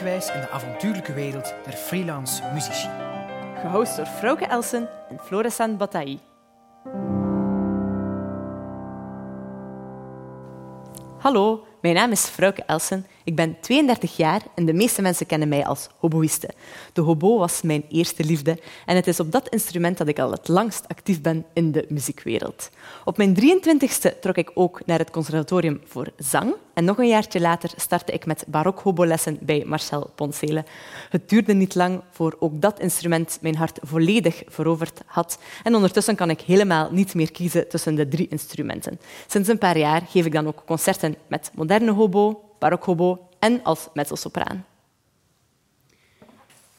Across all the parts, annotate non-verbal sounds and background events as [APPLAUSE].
in de avontuurlijke wereld der freelance muzici. Gehost door Frauke Elsen en Florestan Bataille. Hallo, mijn naam is Frauke Elsen. Ik ben 32 jaar en de meeste mensen kennen mij als hoboïste. De hobo was mijn eerste liefde en het is op dat instrument dat ik al het langst actief ben in de muziekwereld. Op mijn 23ste trok ik ook naar het conservatorium voor zang en nog een jaartje later startte ik met barok hobolessen bij Marcel Poncele. Het duurde niet lang voor ook dat instrument mijn hart volledig veroverd had en ondertussen kan ik helemaal niet meer kiezen tussen de drie instrumenten. Sinds een paar jaar geef ik dan ook concerten met moderne hobo, barokhobo en als mezzosopraan.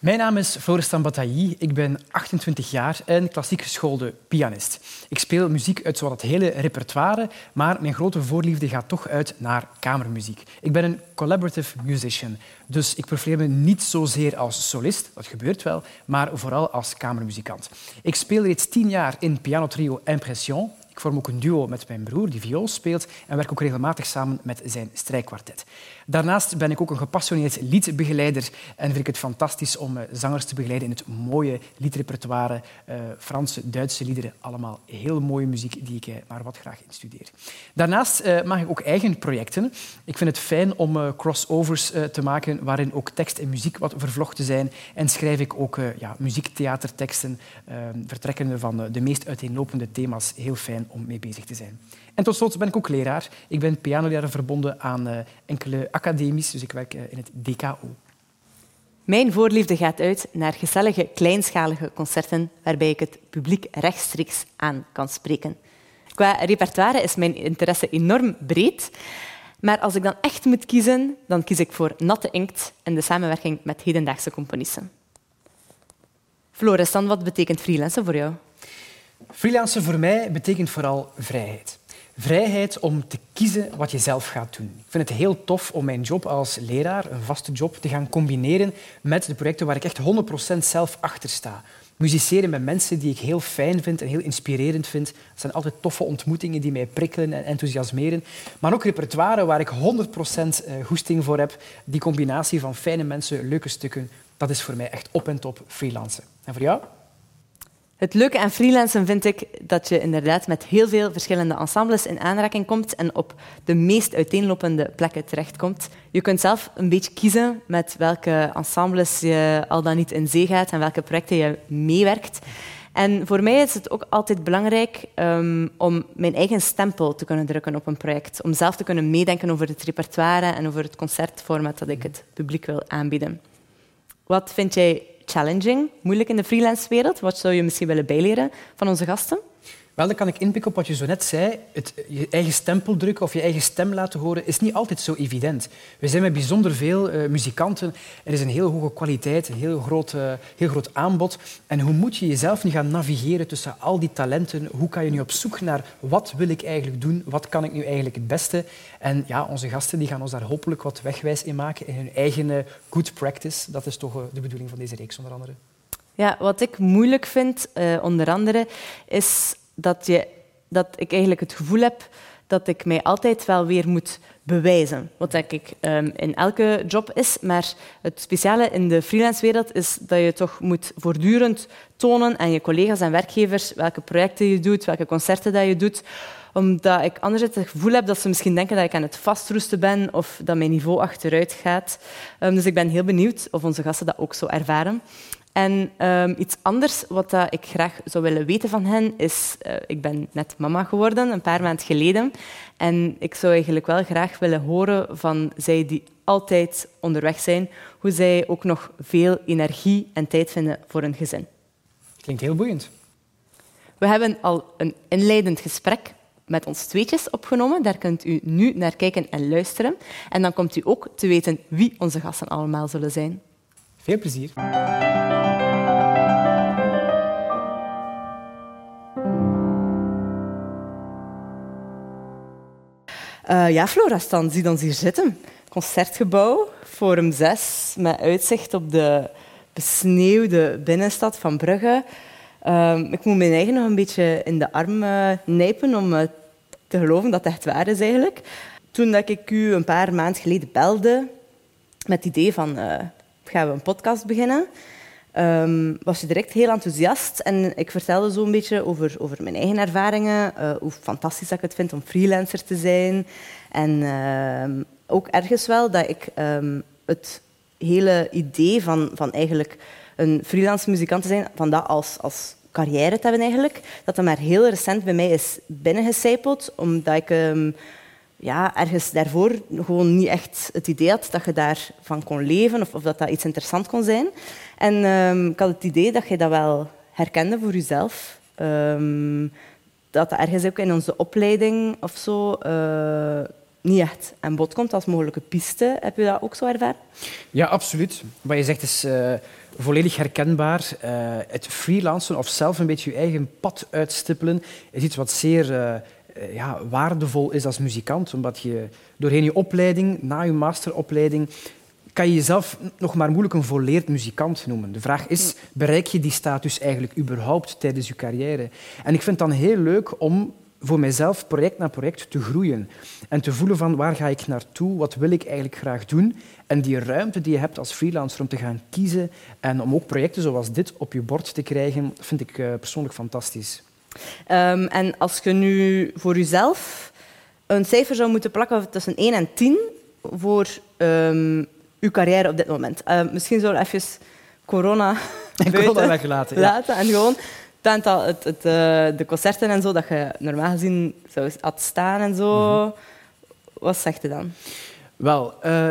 Mijn naam is Florestan Bataille. Ik ben 28 jaar en klassiek geschoolde pianist. Ik speel muziek uit zowat het hele repertoire, maar mijn grote voorliefde gaat toch uit naar kamermuziek. Ik ben een collaborative musician, dus ik profileer me niet zozeer als solist, dat gebeurt wel, maar vooral als kamermuzikant. Ik speel reeds tien jaar in pianotrio Impression ik vorm ook een duo met mijn broer, die viool speelt, en werk ook regelmatig samen met zijn strijkkwartet. Daarnaast ben ik ook een gepassioneerd liedbegeleider en vind ik het fantastisch om eh, zangers te begeleiden in het mooie liedrepertoire. Uh, Franse, Duitse liederen, allemaal heel mooie muziek die ik uh, maar wat graag instudeer. Daarnaast uh, maak ik ook eigen projecten. Ik vind het fijn om crossovers te maken waarin ook tekst en muziek wat vervlochten zijn. En schrijf ik ook ja, muziektheaterteksten, vertrekkende van de meest uiteenlopende thema's. Heel fijn om mee bezig te zijn. En tot slot ben ik ook leraar. Ik ben pianoleraar verbonden aan uh, enkele academies, dus ik werk uh, in het DKO. Mijn voorliefde gaat uit naar gezellige, kleinschalige concerten waarbij ik het publiek rechtstreeks aan kan spreken. Qua repertoire is mijn interesse enorm breed. Maar als ik dan echt moet kiezen, dan kies ik voor natte inkt en de samenwerking met hedendaagse componisten. Floris, dan wat betekent freelancen voor jou? Freelancen voor mij betekent vooral vrijheid. Vrijheid om te kiezen wat je zelf gaat doen. Ik vind het heel tof om mijn job als leraar, een vaste job, te gaan combineren met de projecten waar ik echt 100% zelf achter sta. Musiceren met mensen die ik heel fijn vind en heel inspirerend vind. Dat zijn altijd toffe ontmoetingen die mij prikkelen en enthousiasmeren. Maar ook repertoire waar ik 100% eh, goesting voor heb. Die combinatie van fijne mensen, leuke stukken, dat is voor mij echt op en top freelancen. En voor jou? Het leuke aan freelancen vind ik dat je inderdaad met heel veel verschillende ensembles in aanraking komt en op de meest uiteenlopende plekken terechtkomt. Je kunt zelf een beetje kiezen met welke ensembles je al dan niet in zee gaat en welke projecten je meewerkt. En voor mij is het ook altijd belangrijk um, om mijn eigen stempel te kunnen drukken op een project. Om zelf te kunnen meedenken over het repertoire en over het concertformat dat ik het publiek wil aanbieden. Wat vind jij challenging, moeilijk in de freelance-wereld? Wat zou je misschien willen bijleren van onze gasten? Wel, dan kan ik inpikken op wat je zo net zei. Het, je eigen stempel drukken of je eigen stem laten horen is niet altijd zo evident. We zijn met bijzonder veel uh, muzikanten. Er is een heel hoge kwaliteit, een heel groot, uh, heel groot aanbod. En hoe moet je jezelf nu gaan navigeren tussen al die talenten? Hoe kan je nu op zoek naar wat wil ik eigenlijk doen? Wat kan ik nu eigenlijk het beste? En ja, onze gasten die gaan ons daar hopelijk wat wegwijs in maken in hun eigen uh, good practice. Dat is toch de bedoeling van deze reeks, onder andere. Ja, wat ik moeilijk vind, onder andere, is dat, je, dat ik eigenlijk het gevoel heb dat ik mij altijd wel weer moet bewijzen. Wat ik um, in elke job is. Maar het speciale in de freelance-wereld is dat je toch moet voortdurend tonen aan je collega's en werkgevers welke projecten je doet, welke concerten dat je doet omdat ik anderzijds het gevoel heb dat ze misschien denken dat ik aan het vastroesten ben of dat mijn niveau achteruit gaat. Um, dus ik ben heel benieuwd of onze gasten dat ook zo ervaren. En um, iets anders wat ik graag zou willen weten van hen is... Uh, ik ben net mama geworden, een paar maanden geleden. En ik zou eigenlijk wel graag willen horen van zij die altijd onderweg zijn, hoe zij ook nog veel energie en tijd vinden voor een gezin. Klinkt heel boeiend. We hebben al een inleidend gesprek met ons tweetjes opgenomen. Daar kunt u nu naar kijken en luisteren. En dan komt u ook te weten wie onze gasten allemaal zullen zijn. Veel plezier. Uh, ja, Flora, staan, zie ons hier zitten. Concertgebouw, Forum 6, met uitzicht op de besneeuwde binnenstad van Brugge. Uh, ik moet mijn eigen nog een beetje in de arm uh, nijpen om uh, te geloven dat het echt waar is eigenlijk. Toen dat ik u een paar maanden geleden belde, met het idee van, gaan we een podcast beginnen? Um, was je direct heel enthousiast en ik vertelde zo een beetje over, over mijn eigen ervaringen, uh, hoe fantastisch dat ik het vind om freelancer te zijn. En uh, ook ergens wel dat ik um, het hele idee van, van eigenlijk een freelance muzikant te zijn, van dat als, als carrière te hebben eigenlijk, dat dat maar heel recent bij mij is binnengecijpeld, omdat ik um, ja, ergens daarvoor gewoon niet echt het idee had dat je daarvan kon leven of, of dat dat iets interessants kon zijn. En um, ik had het idee dat je dat wel herkende voor jezelf. Um, dat dat ergens ook in onze opleiding of zo uh, niet echt aan bod komt als mogelijke piste. Heb je dat ook zo ervaren? Ja, absoluut. Wat je zegt is uh, volledig herkenbaar. Uh, het freelancen of zelf een beetje je eigen pad uitstippelen is iets wat zeer ja, waardevol is als muzikant. Omdat je doorheen je opleiding, na je masteropleiding, kan je jezelf nog maar moeilijk een volleerd muzikant noemen. De vraag is, bereik je die status eigenlijk überhaupt tijdens je carrière? En ik vind het dan heel leuk om voor mijzelf project na project te groeien en te voelen van waar ga ik naartoe, wat wil ik eigenlijk graag doen. En die ruimte die je hebt als freelancer om te gaan kiezen en om ook projecten zoals dit op je bord te krijgen, vind ik uh, persoonlijk fantastisch. Um, en als je nu voor jezelf een cijfer zou moeten plakken tussen 1 en 10 voor um, uw carrière op dit moment. Uh, misschien zullen we even corona, en corona weggelaten. Laten en gewoon het aantal, het, het, uh, de concerten en zo dat je normaal gezien zou had staan en zo. Mm -hmm. Wat zegt je dan? Wel, uh,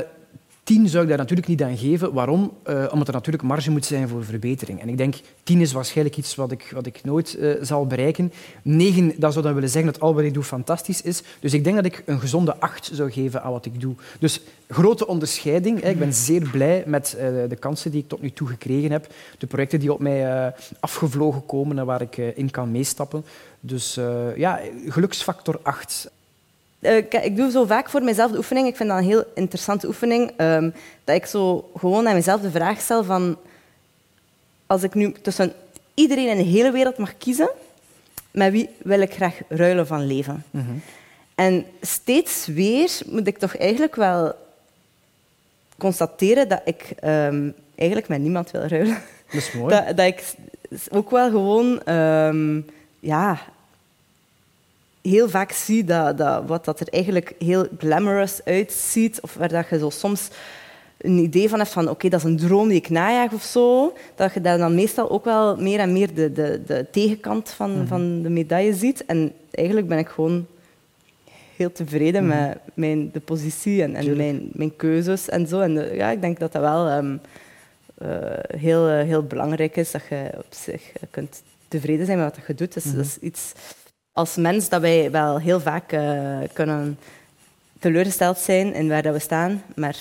Tien zou ik daar natuurlijk niet aan geven. Waarom? Uh, omdat er natuurlijk marge moet zijn voor verbetering. En ik denk, tien is waarschijnlijk iets wat ik, wat ik nooit uh, zal bereiken. Negen, dat zou dan willen zeggen dat al wat ik doe fantastisch is. Dus ik denk dat ik een gezonde acht zou geven aan wat ik doe. Dus grote onderscheiding. Ik ben zeer blij met uh, de kansen die ik tot nu toe gekregen heb. De projecten die op mij afgevlogen komen en waar ik in kan meestappen. Dus ja, geluksfactor acht. Uh, ik doe zo vaak voor mezelf de oefening. Ik vind dat een heel interessante oefening. Um, dat ik zo gewoon aan mezelf de vraag stel van... Als ik nu tussen iedereen in de hele wereld mag kiezen, met wie wil ik graag ruilen van leven? Mm -hmm. En steeds weer moet ik toch eigenlijk wel constateren dat ik um, eigenlijk met niemand wil ruilen. Dat is mooi. [LAUGHS] Dat, dat ik ook wel gewoon... Um, ja, heel vaak zie dat, dat wat dat er eigenlijk heel glamorous uitziet, of waar dat je zo soms een idee van hebt van oké, okay, dat is een droom die ik najaag of zo, dat je daar dan meestal ook wel meer en meer de, de, de tegenkant van, mm -hmm. van de medaille ziet. En eigenlijk ben ik gewoon heel tevreden mm -hmm. met mijn, de positie en, en mijn, mijn keuzes en zo. En de, ja, ik denk dat dat wel um, uh, heel, uh, heel belangrijk is, dat je op zich kunt tevreden zijn met wat je doet. Dus, mm -hmm. dat is iets als mens dat wij wel heel vaak uh, kunnen teleurgesteld zijn in waar dat we staan, maar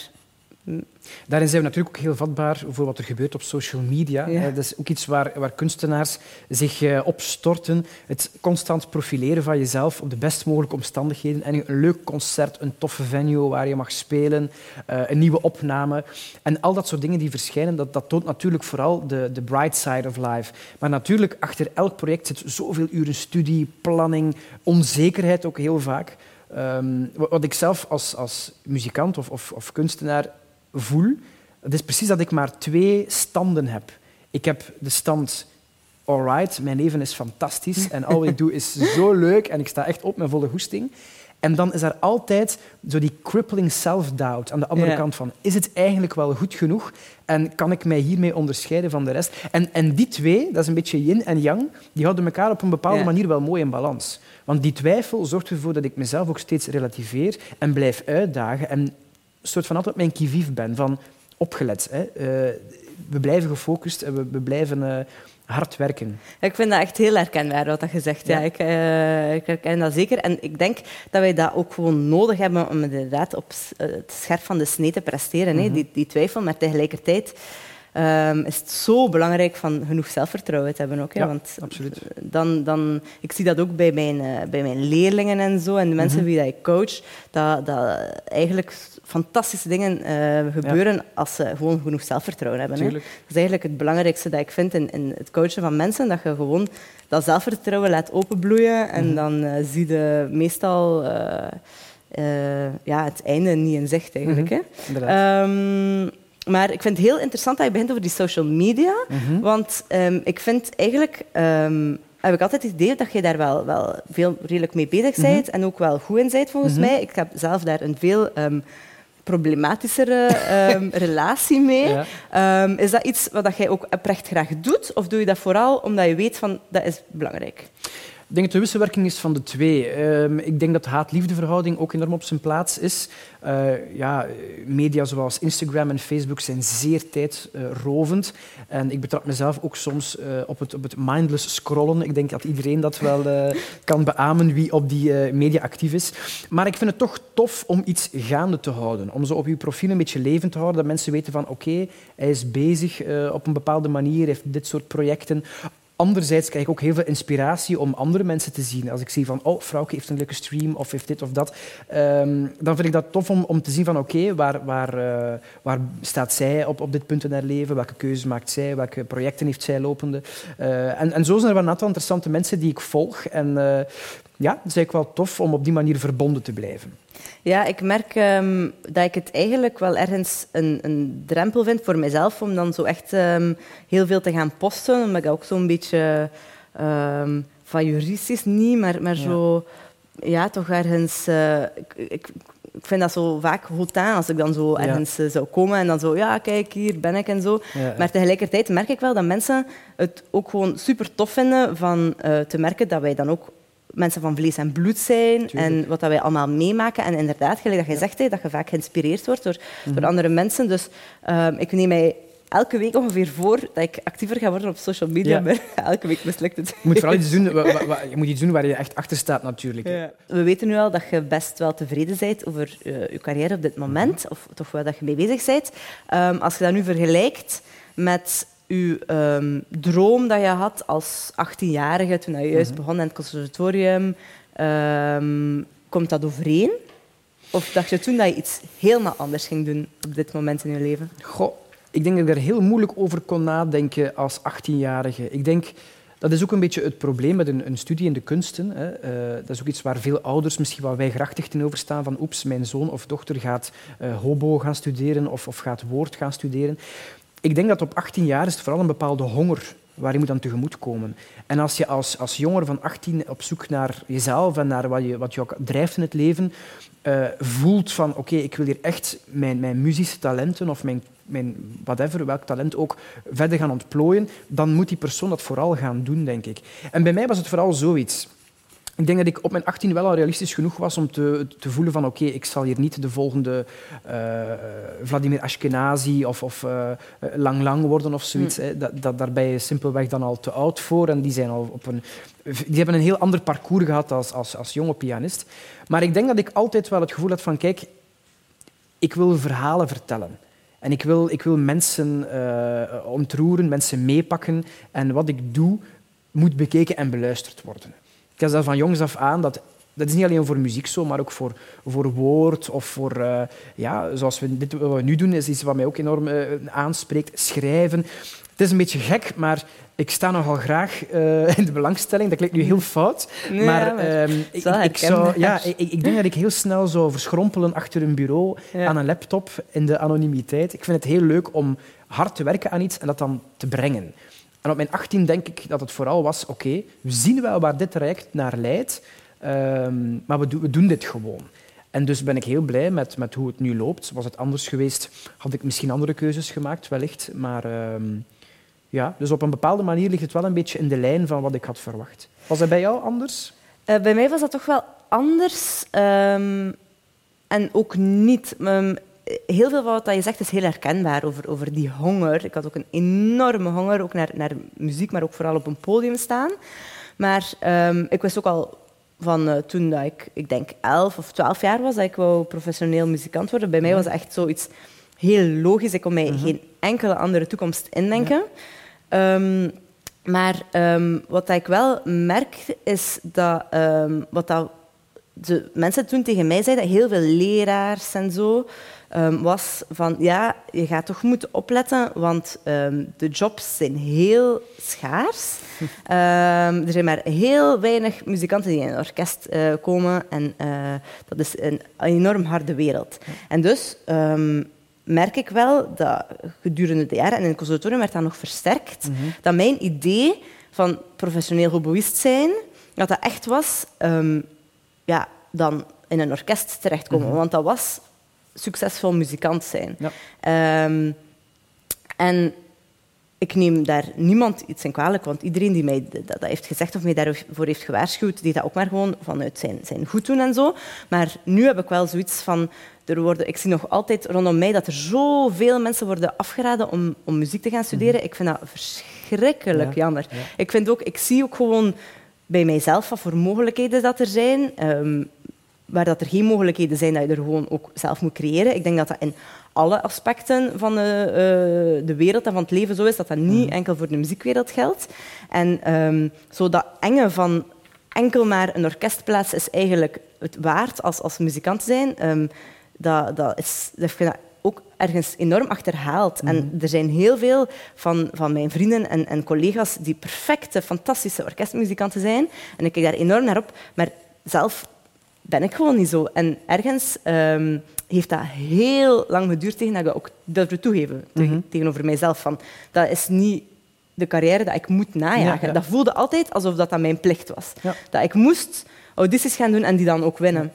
Daarin zijn we natuurlijk ook heel vatbaar voor wat er gebeurt op social media. Ja. Dat is ook iets waar, waar kunstenaars zich uh, opstorten. Het constant profileren van jezelf op de best mogelijke omstandigheden. En een leuk concert, een toffe venue waar je mag spelen, uh, een nieuwe opname. En al dat soort dingen die verschijnen, dat, dat toont natuurlijk vooral de, de bright side of life. Maar natuurlijk, achter elk project zit zoveel uren studie, planning, onzekerheid ook heel vaak. Um, wat ik zelf als, als muzikant of, of, of kunstenaar voel, dat is precies dat ik maar twee standen heb. Ik heb de stand alright, mijn leven is fantastisch [LAUGHS] en al wat ik doe is zo leuk en ik sta echt op met volle goesting. En dan is er altijd zo die crippling self-doubt aan de andere ja. kant van, is het eigenlijk wel goed genoeg en kan ik mij hiermee onderscheiden van de rest? En, en die twee, dat is een beetje yin en yang, die houden elkaar op een bepaalde ja. manier wel mooi in balans. Want die twijfel zorgt ervoor dat ik mezelf ook steeds relativeer en blijf uitdagen en soort van altijd mijn kivief ben, van opgelet. Hè. Uh, we blijven gefocust en we, we blijven uh, hard werken. Ik vind dat echt heel herkenbaar wat je zegt. Ja. ja ik, uh, ik, herken dat zeker. En ik denk dat wij dat ook gewoon nodig hebben om inderdaad op het scherp van de snee te presteren. Mm -hmm. die, die twijfel, maar tegelijkertijd um, is het zo belangrijk van genoeg zelfvertrouwen te hebben ook. Hè? Ja, Want absoluut. Dan, dan, ik zie dat ook bij mijn, uh, bij mijn leerlingen en zo, en de mensen mm -hmm. die ik coach, dat, dat eigenlijk fantastische dingen uh, gebeuren ja. als ze gewoon genoeg zelfvertrouwen hebben. Hè? Dat is eigenlijk het belangrijkste dat ik vind in, in, het coachen van mensen, dat je gewoon dat zelfvertrouwen laat openbloeien en mm -hmm. dan uh, zie je meestal ja, het einde niet in zicht eigenlijk. Mhm, hè. Ehm, maar ik vind het heel interessant dat je begint over die social media. Mhm. Want ehm, ik vind eigenlijk... ehm, heb ik altijd het idee dat je daar wel, wel veel redelijk mee bezig bent en ook wel goed in bent, volgens Mhm. mij. Ik heb zelf daar een veel problematischere ehm, [LAUGHS] relatie mee. Ja. Ehm, is dat iets wat jij ook oprecht graag doet? Of doe je dat vooral omdat je weet van dat is belangrijk? Ik denk dat de wisselwerking is van de twee. Ehm, ik denk dat de haat-liefdeverhouding ook enorm op zijn plaats is. Eh, ja, media zoals Instagram en Facebook zijn zeer tijdrovend. En ik betrap mezelf ook soms eh, op, het, op het mindless scrollen. Ik denk dat iedereen dat wel eh, kan beamen wie op die media actief is. Maar ik vind het toch tof om iets gaande te houden. Om zo op je profiel een beetje levend te houden. Dat mensen weten van oké, hij is bezig op een bepaalde manier, heeft dit soort projecten. Anderzijds krijg ik ook heel veel inspiratie om andere mensen te zien. Als ik zie van, oh, Frauke heeft een leuke stream of heeft dit of dat, ehm, dan vind ik dat tof om, om te zien van, oké, waar, waar, eh, waar staat zij op, op dit punt in haar leven? Welke keuzes maakt zij? Welke projecten heeft zij lopende? Eh, en, en zo zijn er wel een aantal interessante mensen die ik volg. En eh, ja, het is eigenlijk wel tof om op die manier verbonden te blijven. Ja, ik merk ehm, dat ik het eigenlijk wel ergens een, een drempel vind voor mezelf om dan zo echt ehm, heel veel te gaan posten. Omdat ik ook zo'n beetje ehm van juristisch niet, maar, maar Ja. zo ja, toch ergens. eh, ik, ik, ik vind dat zo vaak hautain als ik dan zo ergens eh, zou komen en dan zo, ja, kijk, hier ben ik en zo. Ja, Maar tegelijkertijd merk ik wel dat mensen het ook gewoon super tof vinden van eh, te merken dat wij dan ook mensen van vlees en bloed zijn Tuurlijk. en wat dat wij allemaal meemaken. En inderdaad, gelijk dat je zegt, dat je vaak geïnspireerd wordt door, Mhm. door andere mensen. Dus ehm, ik neem mij elke week ongeveer voor dat ik actiever ga worden op social media, Ja. [LAUGHS] maar elke week mislukt het. Je moet vooral iets doen, wa- wa- wa- je moet iets doen waar je echt achter staat, natuurlijk. Ja. We weten nu al dat je best wel tevreden bent over eh, je carrière op dit moment, of toch wel dat je mee bezig bent. Ehm, als je dat nu vergelijkt met je ehm, droom dat je had als 18-jarige, toen je juist begon in het conservatorium, ehm, komt dat overeen? Of dacht je toen dat je iets helemaal anders ging doen op dit moment in je leven? Goh, ik denk dat ik daar heel moeilijk over kon nadenken als 18-jarige. Ik denk, dat is ook een beetje het probleem met een, een studie in de kunsten. Hè. Eh, dat is ook iets waar veel ouders misschien wel weigerachtig tegenover staan. Van oeps, mijn zoon of dochter gaat eh, hobo gaan studeren of, of gaat woord gaan studeren. Ik denk dat op 18 jaar is het vooral een bepaalde honger waar je moet aan tegemoet komen. En als je als, als jonger van 18 op zoek naar jezelf en naar wat je, wat je ook drijft in het leven, eh, voelt van oké, ik wil hier echt mijn, mijn muzische talenten of mijn, mijn whatever, welk talent ook, verder gaan ontplooien, dan moet die persoon dat vooral gaan doen, denk ik. En bij mij was het vooral zoiets. Ik denk dat ik op mijn 18 wel al realistisch genoeg was om te, te voelen van oké, ik zal hier niet de volgende eh, Vladimir Ashkenazi of, of eh, Lang Lang worden of zoiets. Hè. Dat, dat, daar ben je simpelweg dan al te oud voor en die, zijn al op een, die hebben een heel ander parcours gehad als, als, als jonge pianist. Maar ik denk dat ik altijd wel het gevoel had van kijk, ik wil verhalen vertellen. En ik wil, ik wil mensen eh, ontroeren, mensen meepakken. En wat ik doe, moet bekeken en beluisterd worden. Ik had dat van jongs af aan, dat, dat is niet alleen voor muziek zo, maar ook voor, voor woord of voor, eh, ja, zoals we dit wat we nu doen, is iets wat mij ook enorm eh, aanspreekt, schrijven. Het is een beetje gek, maar ik sta nogal graag eh, [LAUGHS] in de belangstelling. Dat klinkt nu heel fout, Nee, maar, ehm, ik, ik, zou, ja, ik, ik denk dat ik heel snel zou verschrompelen achter een bureau Ja. aan een laptop in de anonimiteit. Ik vind het heel leuk om hard te werken aan iets en dat dan te brengen. En op mijn 18 denk ik dat het vooral was, oké, we zien wel waar dit traject naar leidt, ehm, maar we, doen- dit gewoon. En dus ben ik heel blij met, met hoe het nu loopt. Was het anders geweest, had ik misschien andere keuzes gemaakt, wellicht. Maar ehm, ja, dus op een bepaalde manier ligt het wel een beetje in de lijn van wat ik had verwacht. Was dat bij jou anders? Eh, bij mij was dat toch wel anders. ehm, en ook niet. Heel veel van wat je zegt is heel herkenbaar over, over die honger. Ik had ook een enorme honger, ook naar, naar muziek, maar ook vooral op een podium staan. Maar ehm, ik wist ook al van eh, toen dat ik, ik denk, elf of twaalf jaar was, dat ik wou professioneel muzikant worden. Bij mij was het echt zoiets heel logisch. Ik kon mij geen enkele andere toekomst indenken. Ehm, maar ehm, wat ik wel merk, is dat, wat dat de mensen toen tegen mij zeiden, heel veel leraars en zo, ehm, was van ja, je gaat toch moeten opletten, want ehm, de jobs zijn heel schaars. [LAUGHS] Ehm, er zijn maar heel weinig muzikanten die in een orkest eh, komen en eh, dat is een enorm harde wereld. En dus merk ik wel dat gedurende de jaren, en in het conservatorium werd dat nog versterkt, mhm. dat mijn idee van professioneel hoboïst zijn, dat dat echt was ja, dan in een orkest terechtkomen. Mhm. Want dat was succesvol muzikant zijn. Ja. Ehm, en ik neem daar niemand iets in kwalijk, want iedereen die mij dat, heeft gezegd of mij daarvoor heeft gewaarschuwd, deed dat ook maar gewoon vanuit zijn, zijn goed doen en zo. Maar nu heb ik wel zoiets van... Er worden, ik zie nog altijd rondom mij dat er zoveel mensen worden afgeraden om, om muziek te gaan studeren. Mhm. Ik vind dat verschrikkelijk jammer. Ik, vind ook, ik zie ook gewoon bij mijzelf wat voor mogelijkheden dat er zijn. Um, waar dat er geen mogelijkheden zijn, dat je er gewoon ook zelf moet creëren. Ik denk dat dat in alle aspecten van de, uh, de wereld en van het leven zo is, dat dat niet mhm. enkel voor de muziekwereld geldt. En um, zo dat enge van enkel maar een orkestplaats is eigenlijk het waard als, als muzikant zijn, um, dat, dat, is, dat vind ik ook ergens enorm achterhaald. En mhm. er zijn heel veel van, van mijn vrienden en, en collega's die perfecte, fantastische orkestmuzikanten zijn. En ik kijk daar enorm naar op. Maar zelf ben ik gewoon niet zo. En ergens um, heeft dat heel lang geduurd tegen dat ik ook durfde toegeven mm tegenover mijzelf. Van, dat is niet de carrière dat ik moet najagen. Dat voelde altijd alsof dat, dat mijn plicht was. Dat ik moest audities gaan doen en die dan ook winnen.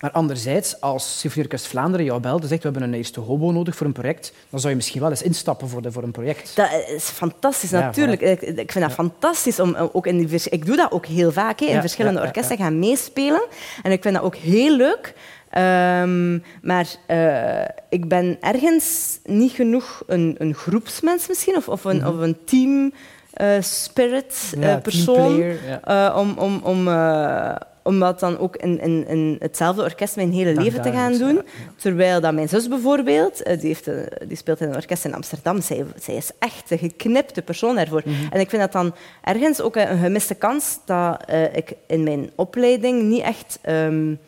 Maar anderzijds, als Symfonieorkest Vlaanderen jou belt en zegt we hebben een eerste hobo nodig voor een project, dan zou je misschien wel eens instappen voor, de, voor een project. Dat is fantastisch, natuurlijk. Ik, ik, vind dat fantastisch. Om, ook in die, ik doe dat ook heel vaak, in verschillende orkesten gaan meespelen. En ik vind dat ook heel leuk. Ehm, maar uh, ik ben ergens niet genoeg een, een groepsmens misschien, of, of, een, mm of een team... Uh, spirit uh, persoon om, om, om, om dat dan ook in, in, in hetzelfde orkest mijn hele leven te gaan doen. Terwijl dat mijn zus bijvoorbeeld, eh, die, heeft, eh, die speelt in een orkest in Amsterdam, zij, zij is echt een geknipte persoon daarvoor. Mhm. En ik vind dat dan ergens ook een gemiste kans dat uh, ik in mijn opleiding niet echt um,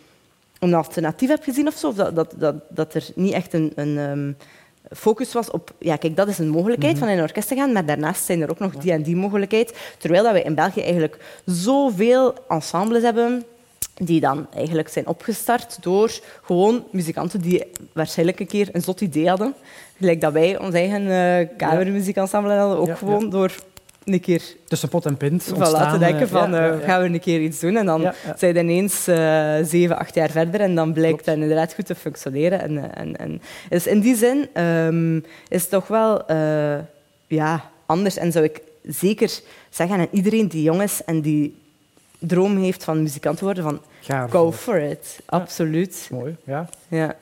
een alternatief heb gezien of zo. Of dat, dat, dat, dat er niet echt een... een um, focus was op, ja, kijk, dat is een mogelijkheid mm van in een orkest te gaan, maar daarnaast zijn er ook nog die en die mogelijkheid. Terwijl dat wij in België eigenlijk zoveel ensembles hebben die dan eigenlijk zijn opgestart door gewoon muzikanten die waarschijnlijk een keer een zot idee hadden. Gelijk dat wij ons eigen uh, kamermuziekensemble hadden, ook gewoon door een keer... Tussen pot en pint van laten denken eh, van, uh, gaan we een keer iets doen? En dan zijn ineens uh, zeven, acht jaar verder en dan blijkt dat inderdaad goed te functioneren. En, en, en, dus in die zin um, is het toch wel ja, anders. En zou ik zeker zeggen aan iedereen die jong is en die droom heeft van muzikant te worden, van go for it. Absoluut. Mooi, ja. ja.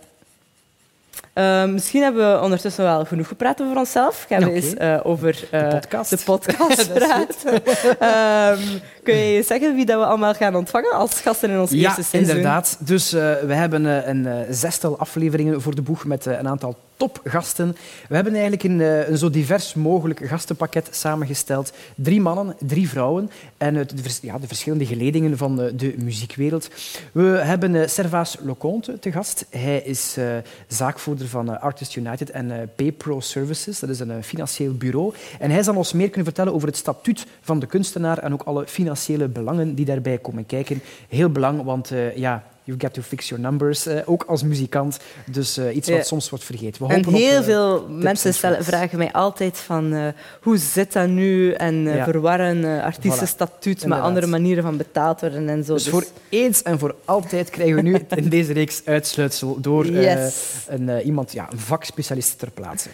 Uh, misschien hebben we ondertussen wel genoeg gepraat over onszelf. Gaan we okay. eens uh, over uh, de podcast, de podcast [LAUGHS] praten. um, kun je zeggen wie dat we allemaal gaan ontvangen als gasten in ons ja, eerste seizoen? Ja, inderdaad. Dus uh, we hebben een zestal afleveringen voor de boeg met een aantal topgasten. We hebben eigenlijk een, eh, een, zo divers mogelijk gastenpakket samengesteld. Drie mannen, drie vrouwen en uit de, ja, de verschillende geledingen van de, de muziekwereld. We hebben uh, Servaas Leconte te gast. Hij is uh, zaakvoerder van uh, Artists United en uh, PayPro Services. Dat is een financieel bureau. En hij zal ons meer kunnen vertellen over het statuut van de kunstenaar en ook alle financiële belangen die daarbij komen kijken. Heel belangrijk, want ja, you get to fix your numbers, uh, ook als muzikant. Dus uh, iets wat soms wordt vergeten. We en heel op, uh, veel mensen stellen, vragen mij altijd van hoe zit dat nu en ja. verwarren artiestenstatuut voilà. met andere manieren van betaald worden en zo. Dus, dus, voor eens en voor altijd krijgen we nu [LAUGHS] in deze reeks uitsluitsel door yes. een, iemand, ja, een vakspecialist ter plaatse.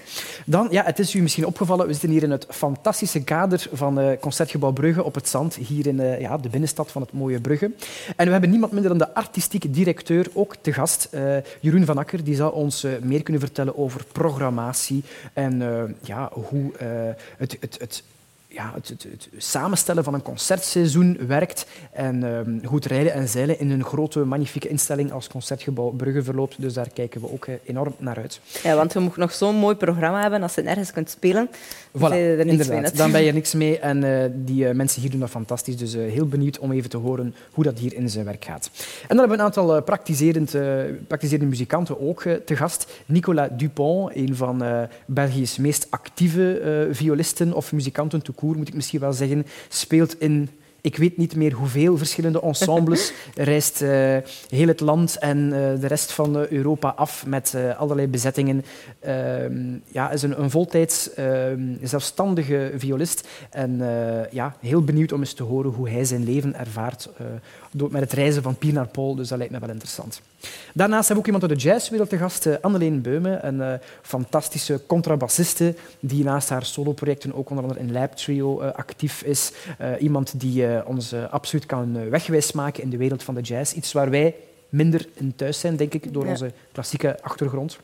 Dan, ja, het is u misschien opgevallen, we zitten hier in het fantastische kader van Concertgebouw Brugge op het Zand, hier in ja, de binnenstad van het mooie Brugge. En we hebben niemand minder dan de directeur ook te gast. Uh, Jeroen van Akker die zal ons uh, meer kunnen vertellen over programmatie en uh, ja, hoe het, het, het ja, het, het, het, samenstellen van een concertseizoen werkt en um, goed rijden en zeilen in een grote, magnifieke instelling als Concertgebouw Brugge verloopt. Dus daar kijken we ook uh, enorm naar uit. Ja, want je moet nog zo'n mooi programma hebben als je nergens kunt spelen. Voilà, er inderdaad. Dan ben je niks mee en uh, die uh, mensen hier doen dat fantastisch. Dus heel benieuwd om even te horen hoe dat hier in zijn werk gaat. En dan hebben we een aantal praktiserend, praktiserende muzikanten ook te gast. Nicolas Dupont, een van België's meest actieve violisten of muzikanten koer, moet ik misschien wel zeggen, speelt in ik weet niet meer hoeveel verschillende ensembles, [LAUGHS] reist uh, heel het land en uh, de rest van uh, Europa af met allerlei bezettingen. Ehm, ja, is een, een voltijds ehm, zelfstandige violist en ja, heel benieuwd om eens te horen hoe hij zijn leven ervaart met het reizen van Pier naar Pol. Dus dat lijkt me wel interessant. Daarnaast hebben we ook iemand uit de jazzwereld te gast, uh, Anneleen Beume, een uh, fantastische contrabassiste die naast haar soloprojecten ook onder andere in Lab Trio uh, actief is. iemand die ons absoluut kan wegwijs maken in de wereld van de jazz. Iets waar wij minder in thuis zijn, denk ik, door ja. onze klassieke achtergrond.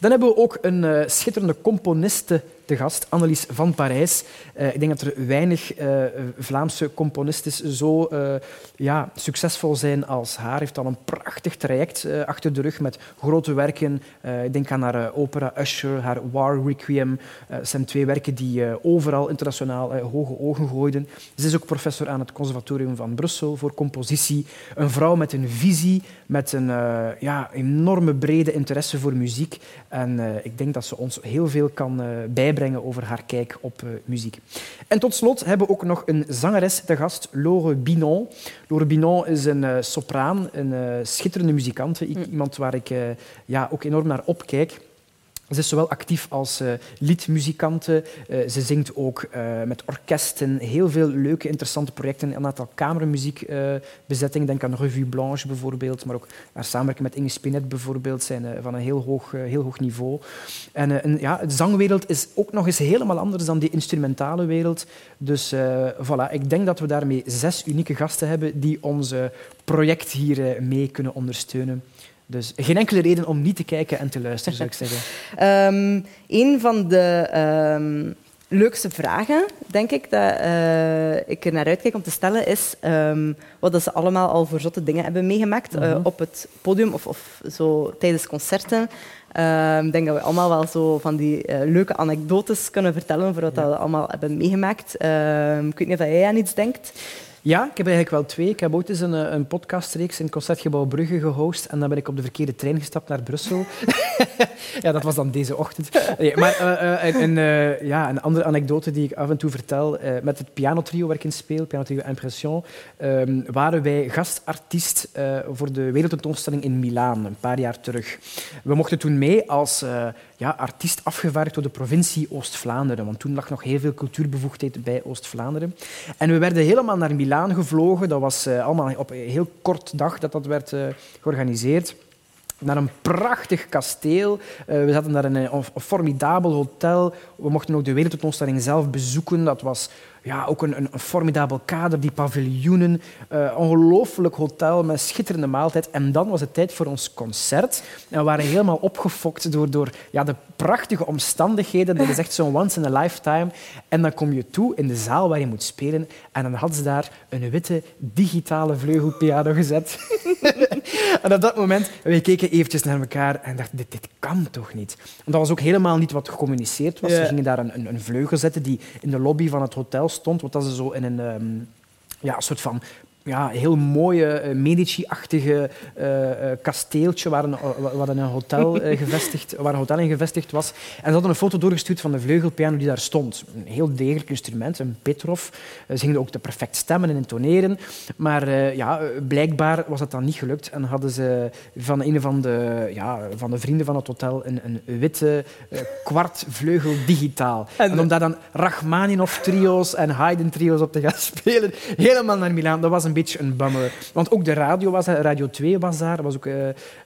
Dan hebben we ook een schitterende componiste te gast, Annelies van Parijs. Uh, ik denk dat er weinig uh, Vlaamse componisten zo uh, ja, succesvol zijn als haar. heeft al een prachtig traject achter de rug met grote werken. ik denk aan haar opera Usher, haar War Requiem. dat zijn twee werken die overal internationaal hoge ogen gooiden. Ze is ook professor aan het Conservatorium van Brussel voor compositie. Een vrouw met een visie, met een ja, enorme brede interesse voor muziek. En ik denk dat ze ons heel veel kan bijbrengen brengen over haar kijk op uh, muziek. En tot slot hebben we ook nog een zangeres te gast, Laure Binon. Laure Binon is een uh, sopraan, een uh, schitterende muzikant, iemand waar ik ja, ook enorm naar opkijk. Ze is zowel actief als uh, liedmuzikante. Uh, ze zingt ook uh, met orkesten. Heel veel leuke, interessante projecten. Een aantal kamermuziekbezettingen. Denk aan Revue Blanche bijvoorbeeld. Maar ook haar samenwerking met Inge Spinet bijvoorbeeld zijn van een heel hoog, heel hoog niveau. En, en ja, de zangwereld is ook nog eens helemaal anders dan die instrumentale wereld. Dus voilà, ik denk dat we daarmee zes unieke gasten hebben die ons project hier mee kunnen ondersteunen. Dus geen enkele reden om niet te kijken en te luisteren, zou ik zeggen. um, een van de um, leukste vragen, denk ik, dat uh, ik er naar uitkijk om te stellen, is um, wat ze allemaal al voor zotte dingen hebben meegemaakt uh, uh-huh. op het podium of, of zo tijdens concerten. Ik denk dat we allemaal wel zo van die uh, leuke anekdotes kunnen vertellen voor wat ja. we allemaal hebben meegemaakt. ik weet niet of jij aan iets denkt. Ja, ik heb eigenlijk wel twee. Ik heb ooit eens een, eh, een podcastreeks in Concertgebouw Brugge gehost en dan ben ik op de verkeerde trein gestapt naar Brussel. [LAUGHS] ja, dat was dan deze ochtend. Maar uh, uh, een, ja, een andere anekdote die ik af en toe vertel, met het pianotrio waar ik in speel, pianotrio Impression, um, waren wij gastartiest voor de wereldtentoonstelling in Milaan, een paar jaar terug. We mochten toen mee als ja, artiest afgevaardigd door de provincie Oost-Vlaanderen, want toen lag nog heel veel cultuurbevoegdheid bij Oost-Vlaanderen. En we werden helemaal naar Milaan gevlogen. Dat was uh, allemaal op een heel kort dag dat dat werd uh, georganiseerd naar een prachtig kasteel. Uh, we zaten daar in een, een, formidabel hotel. We mochten ook de wereldtentoonstelling zelf bezoeken. Dat was ja, ook een, een, een formidabel kader, die paviljoenen. Uh, ongelooflijk hotel met schitterende maaltijd. En dan was het tijd voor ons concert. En we waren helemaal opgefokt door, door ja, de prachtige omstandigheden. Dat is echt zo'n once in a lifetime. En dan kom je toe in de zaal waar je moet spelen. En dan hadden ze daar een witte digitale vleugelpiano gezet. [LAUGHS] en op dat moment, we keken eventjes naar elkaar en dachten, dit, dit kan toch niet? Want dat was ook helemaal niet wat gecommuniceerd was. Ja. Ze gingen daar een, een, een vleugel zetten die in de lobby van het hotel stond, wat dat ze zo in een um, ja, soort van ja, heel mooie uh, Medici-achtige uh, uh, kasteeltje waar een, waar een, hotel, [LAUGHS] gevestigd, waar een hotel in gevestigd was. En ze hadden een foto doorgestuurd van de vleugelpiano die daar stond. Een heel degelijk instrument, een Petrov. ze gingen ook de perfect stemmen en intoneren. Maar ja, blijkbaar was dat dan niet gelukt. En hadden ze van een van de, ja, van de vrienden van het hotel een, een witte kwartvleugel digitaal. En, en om daar dan Rachmaninoff-trio's en Haydn-trio's op te gaan [LAUGHS] spelen, helemaal naar Milaan. Dat was een beetje een bummer. Want ook de radio was Radio 2 was daar. Er was ook uh,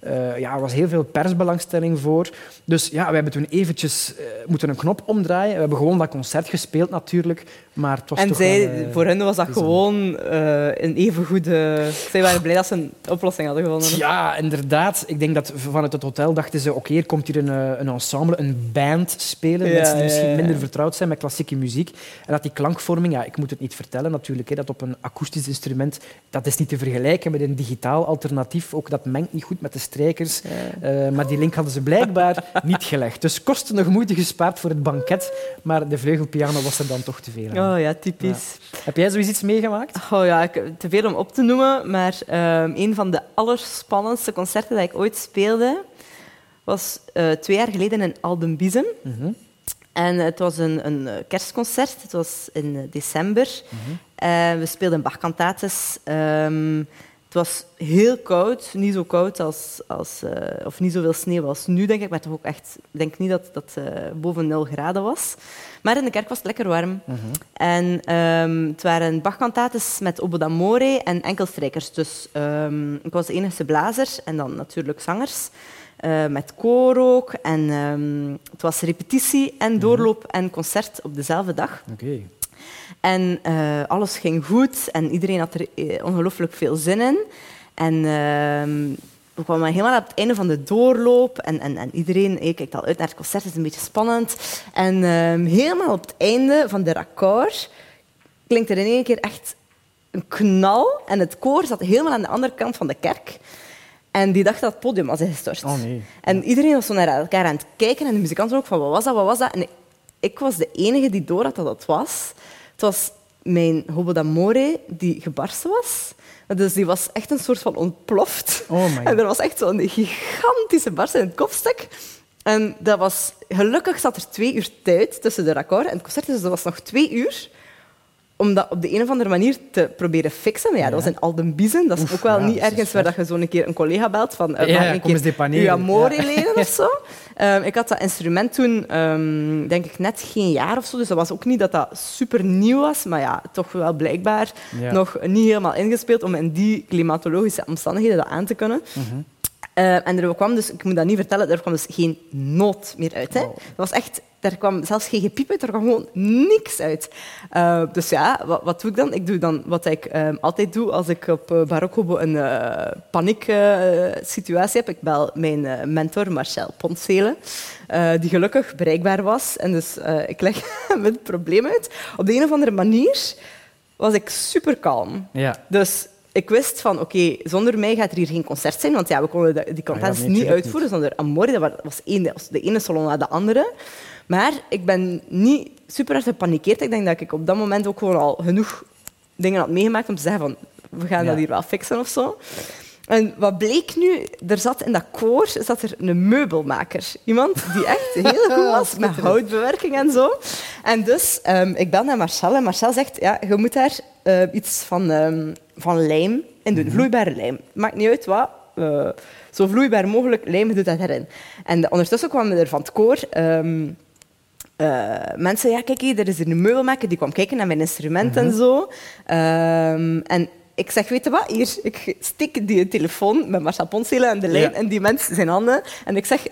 uh, ja, was heel veel persbelangstelling voor. Dus ja, we hebben toen eventjes uh, moeten een knop omdraaien. We hebben gewoon dat concert gespeeld natuurlijk. Maar het was en toch zij, wel, voor hen was dat gewoon een even goede... Zij waren blij dat ze een oplossing hadden gevonden. Ja, inderdaad. Ik denk dat vanuit het hotel dachten ze, oké, er komt hier een, een ensemble, een band spelen. Ja, mensen die misschien ja, ja. minder vertrouwd zijn met klassieke muziek. En dat die klankvorming, ja, ik moet het niet vertellen natuurlijk, hè, dat op een akoestisch instrument, dat is niet te vergelijken met een digitaal alternatief. Ook dat mengt niet goed met de strijkers. Uh, maar die link hadden ze blijkbaar niet gelegd. Dus kosten nog moeite gespaard voor het banket, maar de vleugelpiano was er dan toch te veel aan. Oh ja, typisch. Heb jij zoiets iets meegemaakt? Oh ja, ik, te veel om op te noemen, maar uh, een van de allerspannendste concerten dat ik ooit speelde, was uh, twee jaar geleden in Aldenbizen. Mm -hmm. En het was een, een, kerstconcert. Het was in december. Mm -hmm. uh, we speelden Bach-cantates. Um, het was heel koud. Niet zo koud als... als uh, of niet zoveel sneeuw als nu, denk ik. Maar toch ook echt... Ik denk niet dat dat uh, boven 0 graden was. Maar in de kerk was het lekker warm. -hmm. En um, het waren Bach-cantates met oboe d'amore en enkelstrijkers. Dus um, ik was de enige blazer en dan natuurlijk zangers. Uh, met koor ook. En um, het was repetitie en doorloop en concert op dezelfde dag. Okay. En uh, alles ging goed en iedereen had er ongelooflijk veel zin in. En uh, we kwamen helemaal op het einde van de doorloop en, en, en iedereen hey, kijkt al uit naar het concert, het is een beetje spannend. En uh, helemaal op het einde van de record klinkt er in één keer echt een knal en het koor zat helemaal aan de andere kant van de kerk. En die dacht dat het podium was ingestort. Oh, nee. En iedereen was zo naar elkaar aan het kijken en de muzikanten ook van wat was dat, wat was dat? En ik was de enige die door had dat het was. Het was mijn hobo d'amore die gebarsten was. Dus die was echt een soort van ontploft. Oh [LAUGHS] en er was echt zo'n gigantische barst in het kopstuk. En dat was... Gelukkig zat er twee uur tijd tussen de record en het concert, dus dat was nog twee uur om dat op de een of andere manier te proberen fixen. Maar ja, dat was in Aldenbizen. Dat is Oef, ook wel ja, niet ergens waar dat je zo een keer een collega belt van uh, ja, een keer je amore ja. of zo. Um, [LAUGHS] ik had dat instrument toen, um, denk ik, net geen jaar of zo. Dus dat was ook niet dat dat super nieuw was. Maar ja, toch wel blijkbaar nog niet helemaal ingespeeld om in die klimatologische omstandigheden dat aan te kunnen. Mm -hmm. uh, en er kwam dus, ik moet dat niet vertellen, er kwam dus geen noot meer uit. Hè. Dat was echt er kwam zelfs geen gepiep uit, er kwam gewoon niks uit. Uh, dus ja, wat, wat, doe ik dan? Ik doe dan wat ik um, altijd doe als ik op uh, een uh, paniek situatie heb. Ik bel mijn mentor Marcel Pontselen, die gelukkig bereikbaar was. En dus ik leg [LAUGHS] hem het probleem uit. Op de een of andere manier was ik super kalm. Ja. Dus ik wist van, oké, okay, zonder mij gaat er hier geen concert zijn, want ja, we konden die concerts ah, ja, niet uitvoeren niet. zonder Amore. Dat was één, de ene salon na de andere. Maar ik ben niet super hard gepanikeerd. Ik denk dat ik op dat moment ook gewoon al genoeg dingen had meegemaakt om te zeggen van, we gaan ja. dat hier wel fixen of zo. En wat bleek nu? Er zat in dat koor zat er een meubelmaker. Iemand die echt [LAUGHS] heel goed was met houtbewerking en zo. En dus, um, ik bel naar Marcel en Marcel zegt, ja, je moet daar uh, iets van, um, van lijm in doen. Vloeibare lijm. Maakt niet uit wat. Uh, zo vloeibaar mogelijk lijm doet dat erin. En ondertussen kwamen er van het koor... Um, uh, mensen, ja, kijk, er is een meubelmaker die kwam kijken naar mijn instrumenten -hmm. en zo. Um, en ik zeg, weet je wat, hier, ik steek die telefoon met Marcel Ponselen aan de lijn ja. en die mensen zijn handen. En ik zeg,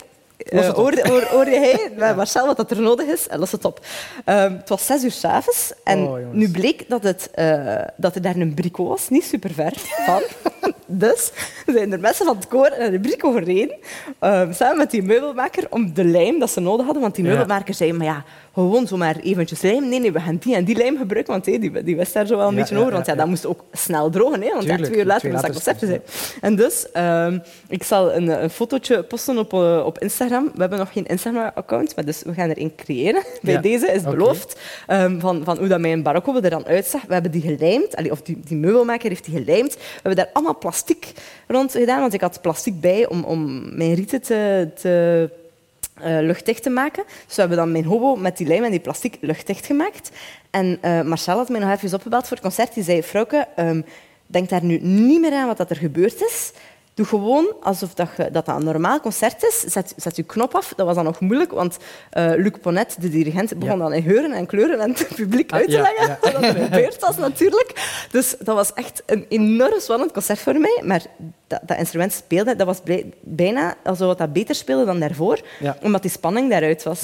uh, hoorde, hoor, hoorde hij [LAUGHS] met Marcel wat dat er nodig is? En los het op. Um, het was zes uur s'avonds en oh, nu bleek dat, het, uh, dat er daar een brico was, niet super ver van. [LAUGHS] dus zijn er mensen van het koor de brico gereden, um, samen met die meubelmaker, om de lijm dat ze nodig hadden. Want die meubelmaker zei, maar ja, gewoon zomaar eventjes lijm. Nee, nee, we gaan die en die lijm gebruiken, want hey, die, die wist daar zo wel een ja, beetje ja, over. Want ja, dat moest ook snel drogen, hè, want Tuurlijk, twee uur later moest dat concept zijn. En dus, um, ik zal een, een fotootje posten op, uh, op Instagram. We hebben nog geen Instagram-account, maar dus we gaan er één creëren. Bij deze is okay. beloofd um, van, van hoe dat mijn barokko er dan uitzag. We hebben die gelijmd, allee, of die, die meubelmaker heeft die gelijmd. We hebben daar allemaal plastic rond gedaan, want ik had plastic bij om, om mijn rieten te, te uh, luchtdicht te maken. Dus we hebben dan mijn hobo met die lijm en die plastic luchtdicht gemaakt. En uh, Marcel had mij nog even opgebeld voor het concert. Die zei, vrouwke, um, denk daar nu niet meer aan wat dat er gebeurd is. Doe gewoon alsof dat, je, dat, dat een normaal concert is. Zet, zet je knop af. Dat was dan nog moeilijk, want uh, Luc Ponnet, de dirigent, begon dan in geuren en kleuren en het publiek uit te leggen. Ja, ja. dat gebeurd was natuurlijk. Dus dat was echt een enorm spannend concert voor mij. Maar dat, dat instrument speelde, dat was bijna alsof dat beter speelde dan daarvoor. Omdat die spanning daaruit was.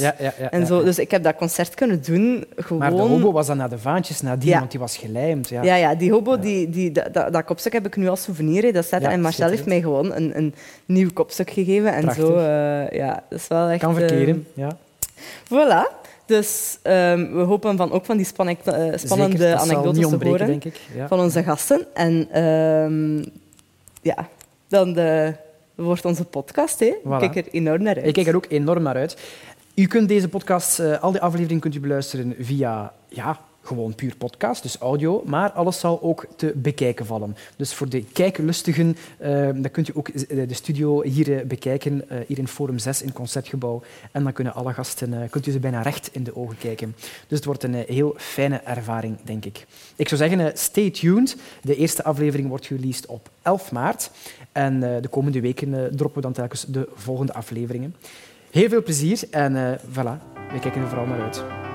en zo. Dus ik heb dat concert kunnen doen gewoon... Maar de hobo was dan naar de vaantjes nadien, want die was gelijmd. Ja, ja, ja die hobo, die, die, dat, dat kopstuk heb ik nu als souvenir. Dat staat, en Marcel heeft mij gewoon een, een nieuw kopstuk gegeven. En zo, uh, ja, dat is wel echt... Kan verkeren, uh, ja. Voilà. Dus um, we hopen van, ook van die uh, spannende Zeker, anekdotes te horen denk ik. Ja. van onze gasten. En um, ja, dan de, wordt onze podcast. Hè. Voilà. Ik kijk er enorm naar uit. Ik kijk er ook enorm naar uit. U kunt deze podcast, uh, al die afleveringen kunt u beluisteren via ja, gewoon puur podcast, dus audio, maar alles zal ook te bekijken vallen. Dus voor de kijklustigen, uh, dan kunt u ook eh, de studio hier uh, bekijken, uh, hier in Forum 6 in Concertgebouw. En dan kunnen alle gasten, kunt u ze bijna recht in de ogen kijken. Dus het wordt een heel fijne ervaring, denk ik. Ik zou zeggen, stay tuned. De eerste aflevering wordt released op 11 maart. En de komende weken droppen we dan telkens de volgende afleveringen. Heel veel plezier en voilà, we kijken er vooral naar uit.